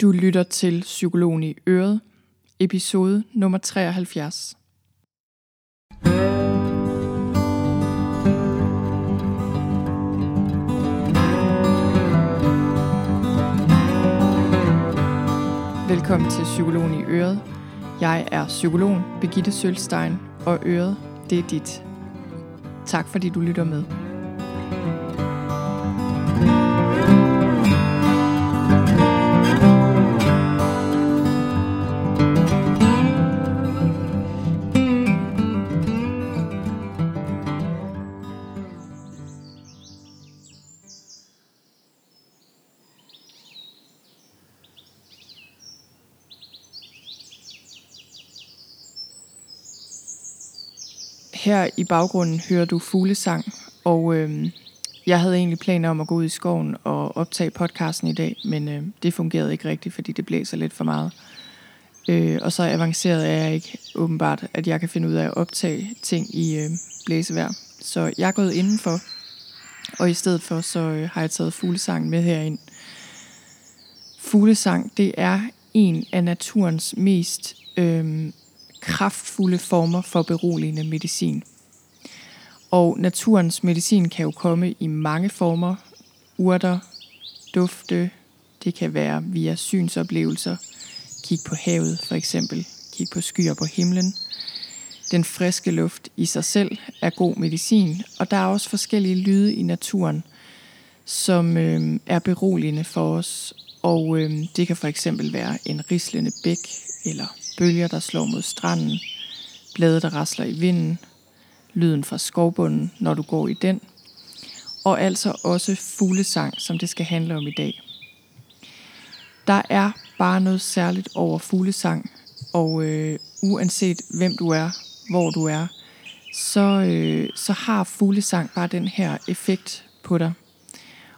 Du lytter til Psykologen i Øret, episode nummer 73. Velkommen til Psykologen i Øret. Jeg er psykologen Begitte Sølstein, og Øret, det er dit. Tak fordi du lytter med. Her i baggrunden hører du fuglesang, og øh, jeg havde egentlig planer om at gå ud i skoven og optage podcasten i dag, men øh, det fungerede ikke rigtigt, fordi det blæser lidt for meget. Øh, og så avanceret er jeg ikke åbenbart, at jeg kan finde ud af at optage ting i øh, blæsevejr. Så jeg er gået indenfor, og i stedet for så øh, har jeg taget fuglesang med herind. Fuglesang, det er en af naturens mest øh, kraftfulde former for beroligende medicin. Og naturens medicin kan jo komme i mange former. Urter, dufte, det kan være via synsoplevelser. Kig på havet for eksempel. Kig på skyer på himlen. Den friske luft i sig selv er god medicin, og der er også forskellige lyde i naturen, som øh, er beroligende for os. Og øh, det kan for eksempel være en rislende bæk, eller bølger, der slår mod stranden, blade, der rasler i vinden, lyden fra skovbunden, når du går i den, og altså også fuglesang, som det skal handle om i dag. Der er bare noget særligt over fuglesang, og øh, uanset hvem du er, hvor du er, så, øh, så har fuglesang bare den her effekt på dig.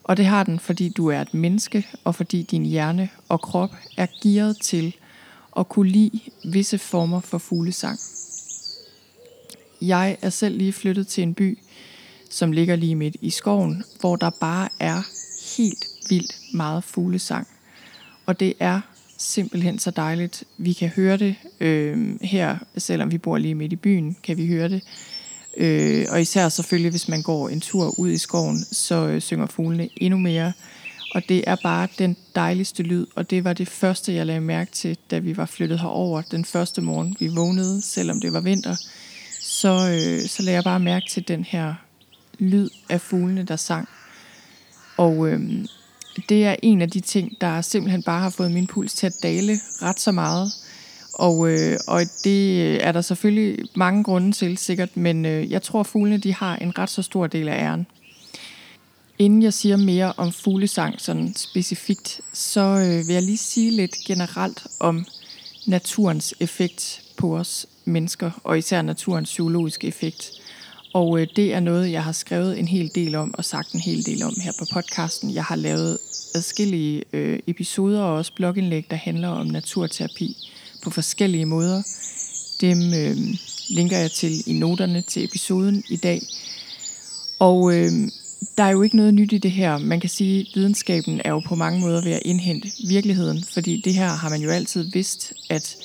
Og det har den, fordi du er et menneske, og fordi din hjerne og krop er gearet til at kunne lide visse former for fuglesang. Jeg er selv lige flyttet til en by, som ligger lige midt i skoven, hvor der bare er helt vildt meget fuglesang. Og det er simpelthen så dejligt. Vi kan høre det øh, her, selvom vi bor lige midt i byen, kan vi høre det. Øh, og især selvfølgelig, hvis man går en tur ud i skoven, så øh, synger fuglene endnu mere. Og det er bare den dejligste lyd, og det var det første, jeg lagde mærke til, da vi var flyttet herover den første morgen, vi vågnede, selvom det var vinter. Så, øh, så lagde jeg bare mærke til den her lyd af fuglene, der sang. Og øh, det er en af de ting, der simpelthen bare har fået min puls til at dale ret så meget. Og, øh, og det er der selvfølgelig mange grunde til, sikkert, men øh, jeg tror, at fuglene de har en ret så stor del af æren. Inden jeg siger mere om fuglesang sådan specifikt, så øh, vil jeg lige sige lidt generelt om naturens effekt på os mennesker, og især naturens psykologiske effekt. Og øh, det er noget, jeg har skrevet en hel del om og sagt en hel del om her på podcasten. Jeg har lavet adskillige øh, episoder og også blogindlæg, der handler om naturterapi på forskellige måder. Dem øh, linker jeg til i noterne til episoden i dag. Og øh, der er jo ikke noget nyt i det her. Man kan sige, at videnskaben er jo på mange måder ved at indhente virkeligheden, fordi det her har man jo altid vidst, at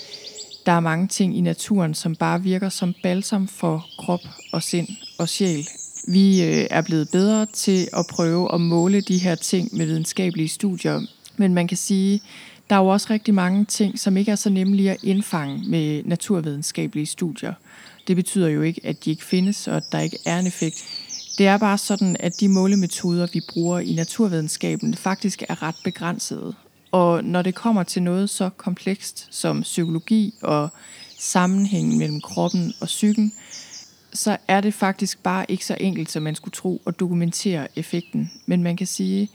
der er mange ting i naturen, som bare virker som balsam for krop og sind og sjæl. Vi øh, er blevet bedre til at prøve at måle de her ting med videnskabelige studier, men man kan sige, der er jo også rigtig mange ting, som ikke er så nemme at indfange med naturvidenskabelige studier. Det betyder jo ikke, at de ikke findes, og at der ikke er en effekt. Det er bare sådan, at de målemetoder, vi bruger i naturvidenskaben, faktisk er ret begrænsede. Og når det kommer til noget så komplekst som psykologi og sammenhængen mellem kroppen og psyken, så er det faktisk bare ikke så enkelt, som man skulle tro, at dokumentere effekten. Men man kan sige,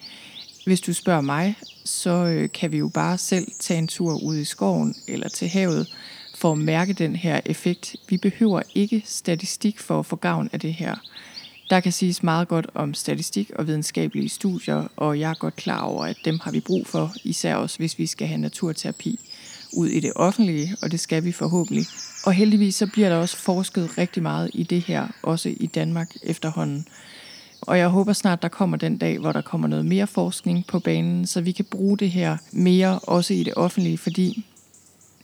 hvis du spørger mig, så øh, kan vi jo bare selv tage en tur ud i skoven eller til havet for at mærke den her effekt. Vi behøver ikke statistik for at få gavn af det her. Der kan siges meget godt om statistik og videnskabelige studier, og jeg er godt klar over, at dem har vi brug for, især også hvis vi skal have naturterapi ud i det offentlige, og det skal vi forhåbentlig. Og heldigvis så bliver der også forsket rigtig meget i det her, også i Danmark efterhånden. Og jeg håber snart, der kommer den dag, hvor der kommer noget mere forskning på banen, så vi kan bruge det her mere også i det offentlige, fordi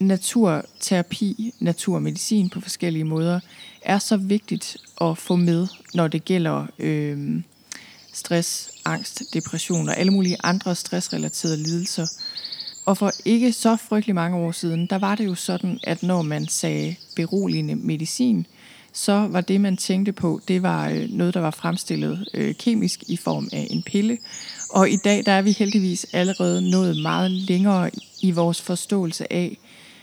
naturterapi, naturmedicin på forskellige måder, er så vigtigt at få med, når det gælder øh, stress, angst, depression og alle mulige andre stressrelaterede lidelser. Og for ikke så frygtelig mange år siden, der var det jo sådan, at når man sagde beroligende medicin, så var det, man tænkte på, det var øh, noget, der var fremstillet øh, kemisk i form af en pille. Og i dag, der er vi heldigvis allerede nået meget længere i vores forståelse af,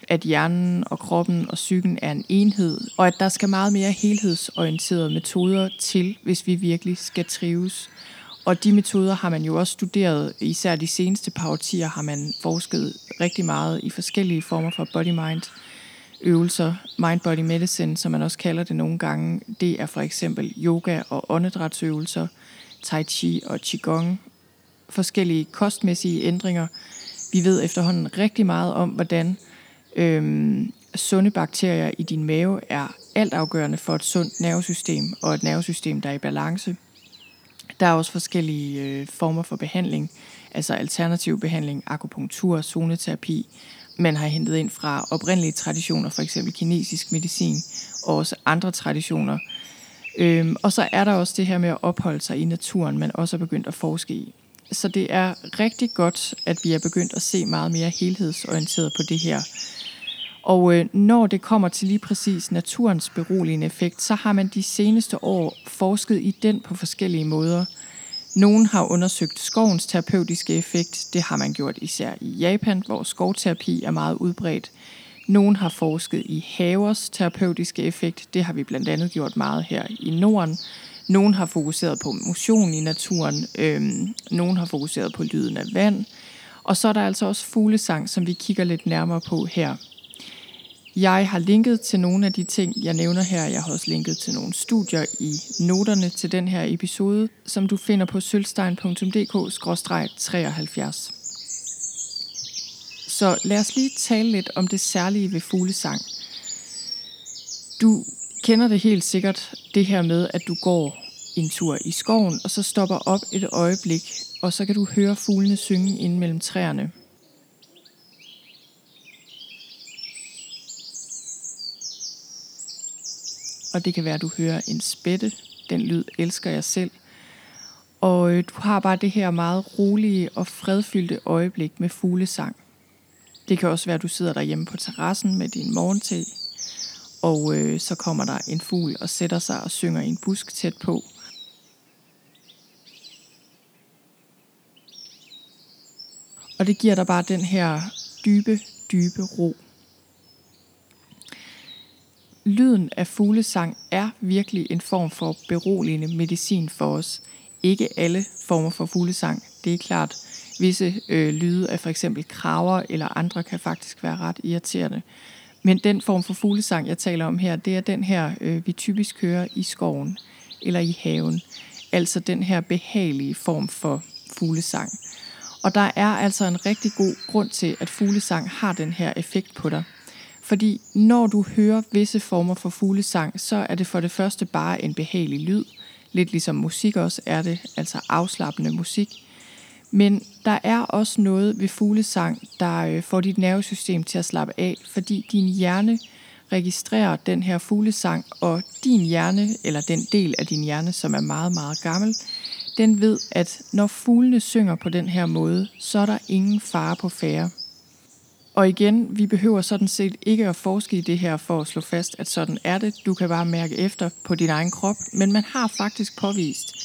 at hjernen og kroppen og psyken er en enhed, og at der skal meget mere helhedsorienterede metoder til, hvis vi virkelig skal trives. Og de metoder har man jo også studeret, især de seneste par årtier har man forsket rigtig meget i forskellige former for body-mind øvelser. Mind-body medicine, som man også kalder det nogle gange, det er for eksempel yoga og åndedrætsøvelser, tai chi og qigong, forskellige kostmæssige ændringer. Vi ved efterhånden rigtig meget om, hvordan øhm, sunde bakterier i din mave er altafgørende for et sundt nervesystem og et nervesystem, der er i balance. Der er også forskellige øh, former for behandling, altså alternativ behandling, akupunktur, zoneterapi. Man har hentet ind fra oprindelige traditioner, for eksempel kinesisk medicin, og også andre traditioner. Øhm, og så er der også det her med at opholde sig i naturen, man også er begyndt at forske i. Så det er rigtig godt, at vi er begyndt at se meget mere helhedsorienteret på det her. Og øh, når det kommer til lige præcis naturens beroligende effekt, så har man de seneste år forsket i den på forskellige måder. Nogen har undersøgt skovens terapeutiske effekt. Det har man gjort især i Japan, hvor skovterapi er meget udbredt. Nogen har forsket i havers terapeutiske effekt. Det har vi blandt andet gjort meget her i Norden. Nogen har fokuseret på motion i naturen. Øhm, nogen har fokuseret på lyden af vand. Og så er der altså også fuglesang, som vi kigger lidt nærmere på her. Jeg har linket til nogle af de ting, jeg nævner her. Jeg har også linket til nogle studier i noterne til den her episode, som du finder på sølvstein.dk-73. Så lad os lige tale lidt om det særlige ved fuglesang. Du kender det helt sikkert, det her med, at du går en tur i skoven, og så stopper op et øjeblik, og så kan du høre fuglene synge ind mellem træerne. Og det kan være, at du hører en spætte. Den lyd elsker jeg selv. Og øh, du har bare det her meget rolige og fredfyldte øjeblik med fuglesang. Det kan også være, at du sidder derhjemme på terrassen med din morgente, og øh, så kommer der en fugl og sætter sig og synger i en busk tæt på. Og det giver dig bare den her dybe, dybe ro lyden af fuglesang er virkelig en form for beroligende medicin for os. Ikke alle former for fuglesang, det er klart. Visse øh, lyde af for eksempel kraver eller andre kan faktisk være ret irriterende. Men den form for fuglesang, jeg taler om her, det er den her, øh, vi typisk hører i skoven eller i haven. Altså den her behagelige form for fuglesang. Og der er altså en rigtig god grund til, at fuglesang har den her effekt på dig. Fordi når du hører visse former for fuglesang, så er det for det første bare en behagelig lyd. Lidt ligesom musik også er det, altså afslappende musik. Men der er også noget ved fuglesang, der øh, får dit nervesystem til at slappe af, fordi din hjerne registrerer den her fuglesang, og din hjerne, eller den del af din hjerne, som er meget, meget gammel, den ved, at når fuglene synger på den her måde, så er der ingen fare på færre. Og igen, vi behøver sådan set ikke at forske i det her for at slå fast, at sådan er det. Du kan bare mærke efter på din egen krop. Men man har faktisk påvist,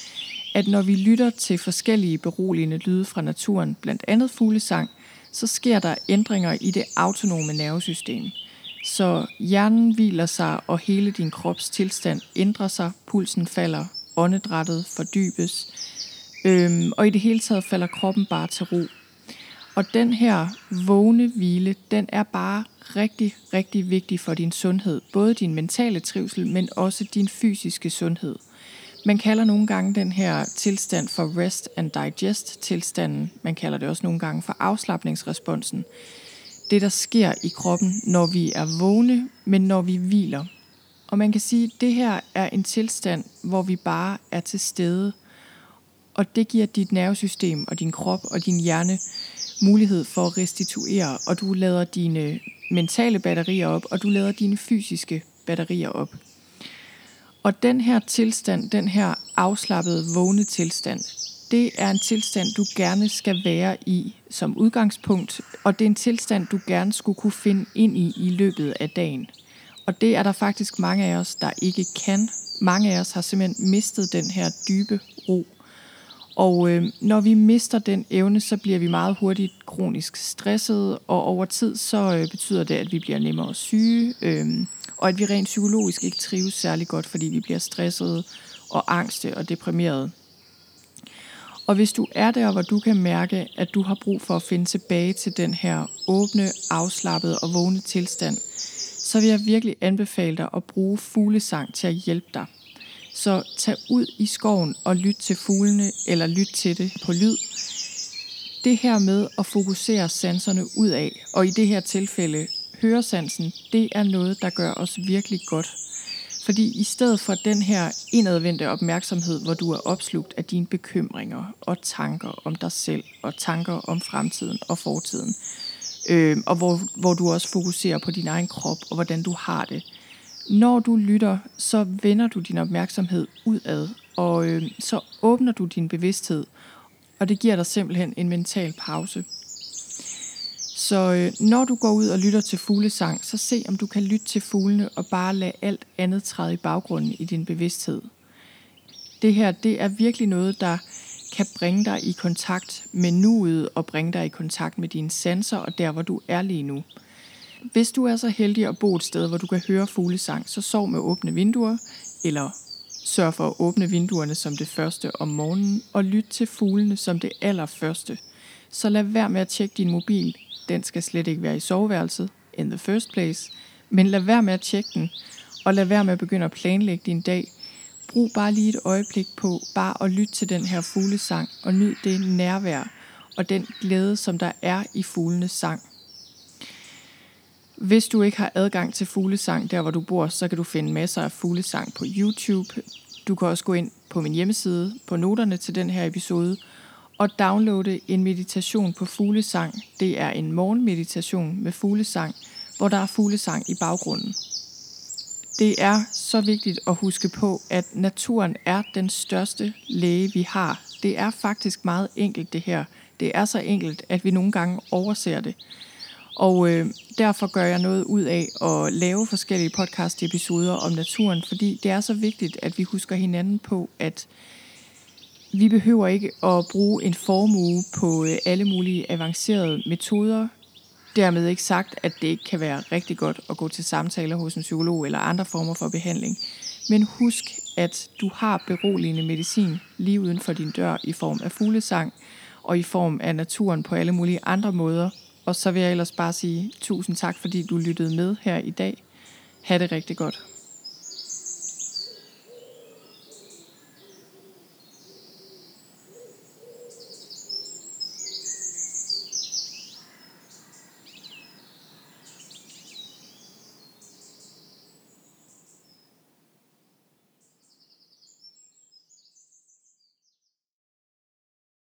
at når vi lytter til forskellige beroligende lyde fra naturen, blandt andet fuglesang, så sker der ændringer i det autonome nervesystem. Så hjernen hviler sig, og hele din krops tilstand ændrer sig, pulsen falder, åndedrættet fordybes, øhm, og i det hele taget falder kroppen bare til ro. Og den her vågne hvile, den er bare rigtig, rigtig vigtig for din sundhed. Både din mentale trivsel, men også din fysiske sundhed. Man kalder nogle gange den her tilstand for rest and digest tilstanden. Man kalder det også nogle gange for afslappningsresponsen. Det, der sker i kroppen, når vi er vågne, men når vi hviler. Og man kan sige, at det her er en tilstand, hvor vi bare er til stede. Og det giver dit nervesystem og din krop og din hjerne mulighed for at restituere, og du lader dine mentale batterier op, og du lader dine fysiske batterier op. Og den her tilstand, den her afslappede, vågne tilstand, det er en tilstand, du gerne skal være i som udgangspunkt, og det er en tilstand, du gerne skulle kunne finde ind i i løbet af dagen. Og det er der faktisk mange af os, der ikke kan. Mange af os har simpelthen mistet den her dybe ro. Og øh, når vi mister den evne, så bliver vi meget hurtigt kronisk stresset, og over tid så øh, betyder det, at vi bliver nemmere syge, øh, og at vi rent psykologisk ikke trives særlig godt, fordi vi bliver stressede og angste og deprimerede. Og hvis du er der, hvor du kan mærke, at du har brug for at finde tilbage til den her åbne, afslappede og vågne tilstand, så vil jeg virkelig anbefale dig at bruge fuglesang til at hjælpe dig. Så tag ud i skoven og lyt til fuglene, eller lyt til det på lyd. Det her med at fokusere sanserne ud af, og i det her tilfælde høresansen, det er noget, der gør os virkelig godt. Fordi i stedet for den her indadvendte opmærksomhed, hvor du er opslugt af dine bekymringer og tanker om dig selv, og tanker om fremtiden og fortiden, øh, og hvor, hvor du også fokuserer på din egen krop og hvordan du har det. Når du lytter, så vender du din opmærksomhed udad, og øh, så åbner du din bevidsthed, og det giver dig simpelthen en mental pause. Så øh, når du går ud og lytter til fuglesang, så se om du kan lytte til fuglene og bare lade alt andet træde i baggrunden i din bevidsthed. Det her, det er virkelig noget, der kan bringe dig i kontakt med nuet og bringe dig i kontakt med dine sanser og der, hvor du er lige nu. Hvis du er så heldig at bo et sted, hvor du kan høre fuglesang, så sov med åbne vinduer, eller sørg for at åbne vinduerne som det første om morgenen, og lyt til fuglene som det allerførste. Så lad være med at tjekke din mobil. Den skal slet ikke være i soveværelset, in the first place. Men lad være med at tjekke den, og lad være med at begynde at planlægge din dag – brug bare lige et øjeblik på bare at lytte til den her fuglesang og nyd det nærvær og den glæde, som der er i fuglenes sang. Hvis du ikke har adgang til fuglesang der, hvor du bor, så kan du finde masser af fuglesang på YouTube. Du kan også gå ind på min hjemmeside på noterne til den her episode og downloade en meditation på fuglesang. Det er en morgenmeditation med fuglesang, hvor der er fuglesang i baggrunden. Det er så vigtigt at huske på, at naturen er den største læge, vi har. Det er faktisk meget enkelt det her. Det er så enkelt, at vi nogle gange overser det. Og øh, derfor gør jeg noget ud af at lave forskellige podcast-episoder om naturen, fordi det er så vigtigt, at vi husker hinanden på, at vi behøver ikke at bruge en formue på øh, alle mulige avancerede metoder. Dermed ikke sagt, at det ikke kan være rigtig godt at gå til samtaler hos en psykolog eller andre former for behandling. Men husk, at du har beroligende medicin lige uden for din dør i form af fuglesang og i form af naturen på alle mulige andre måder. Og så vil jeg ellers bare sige tusind tak, fordi du lyttede med her i dag. Ha' det rigtig godt.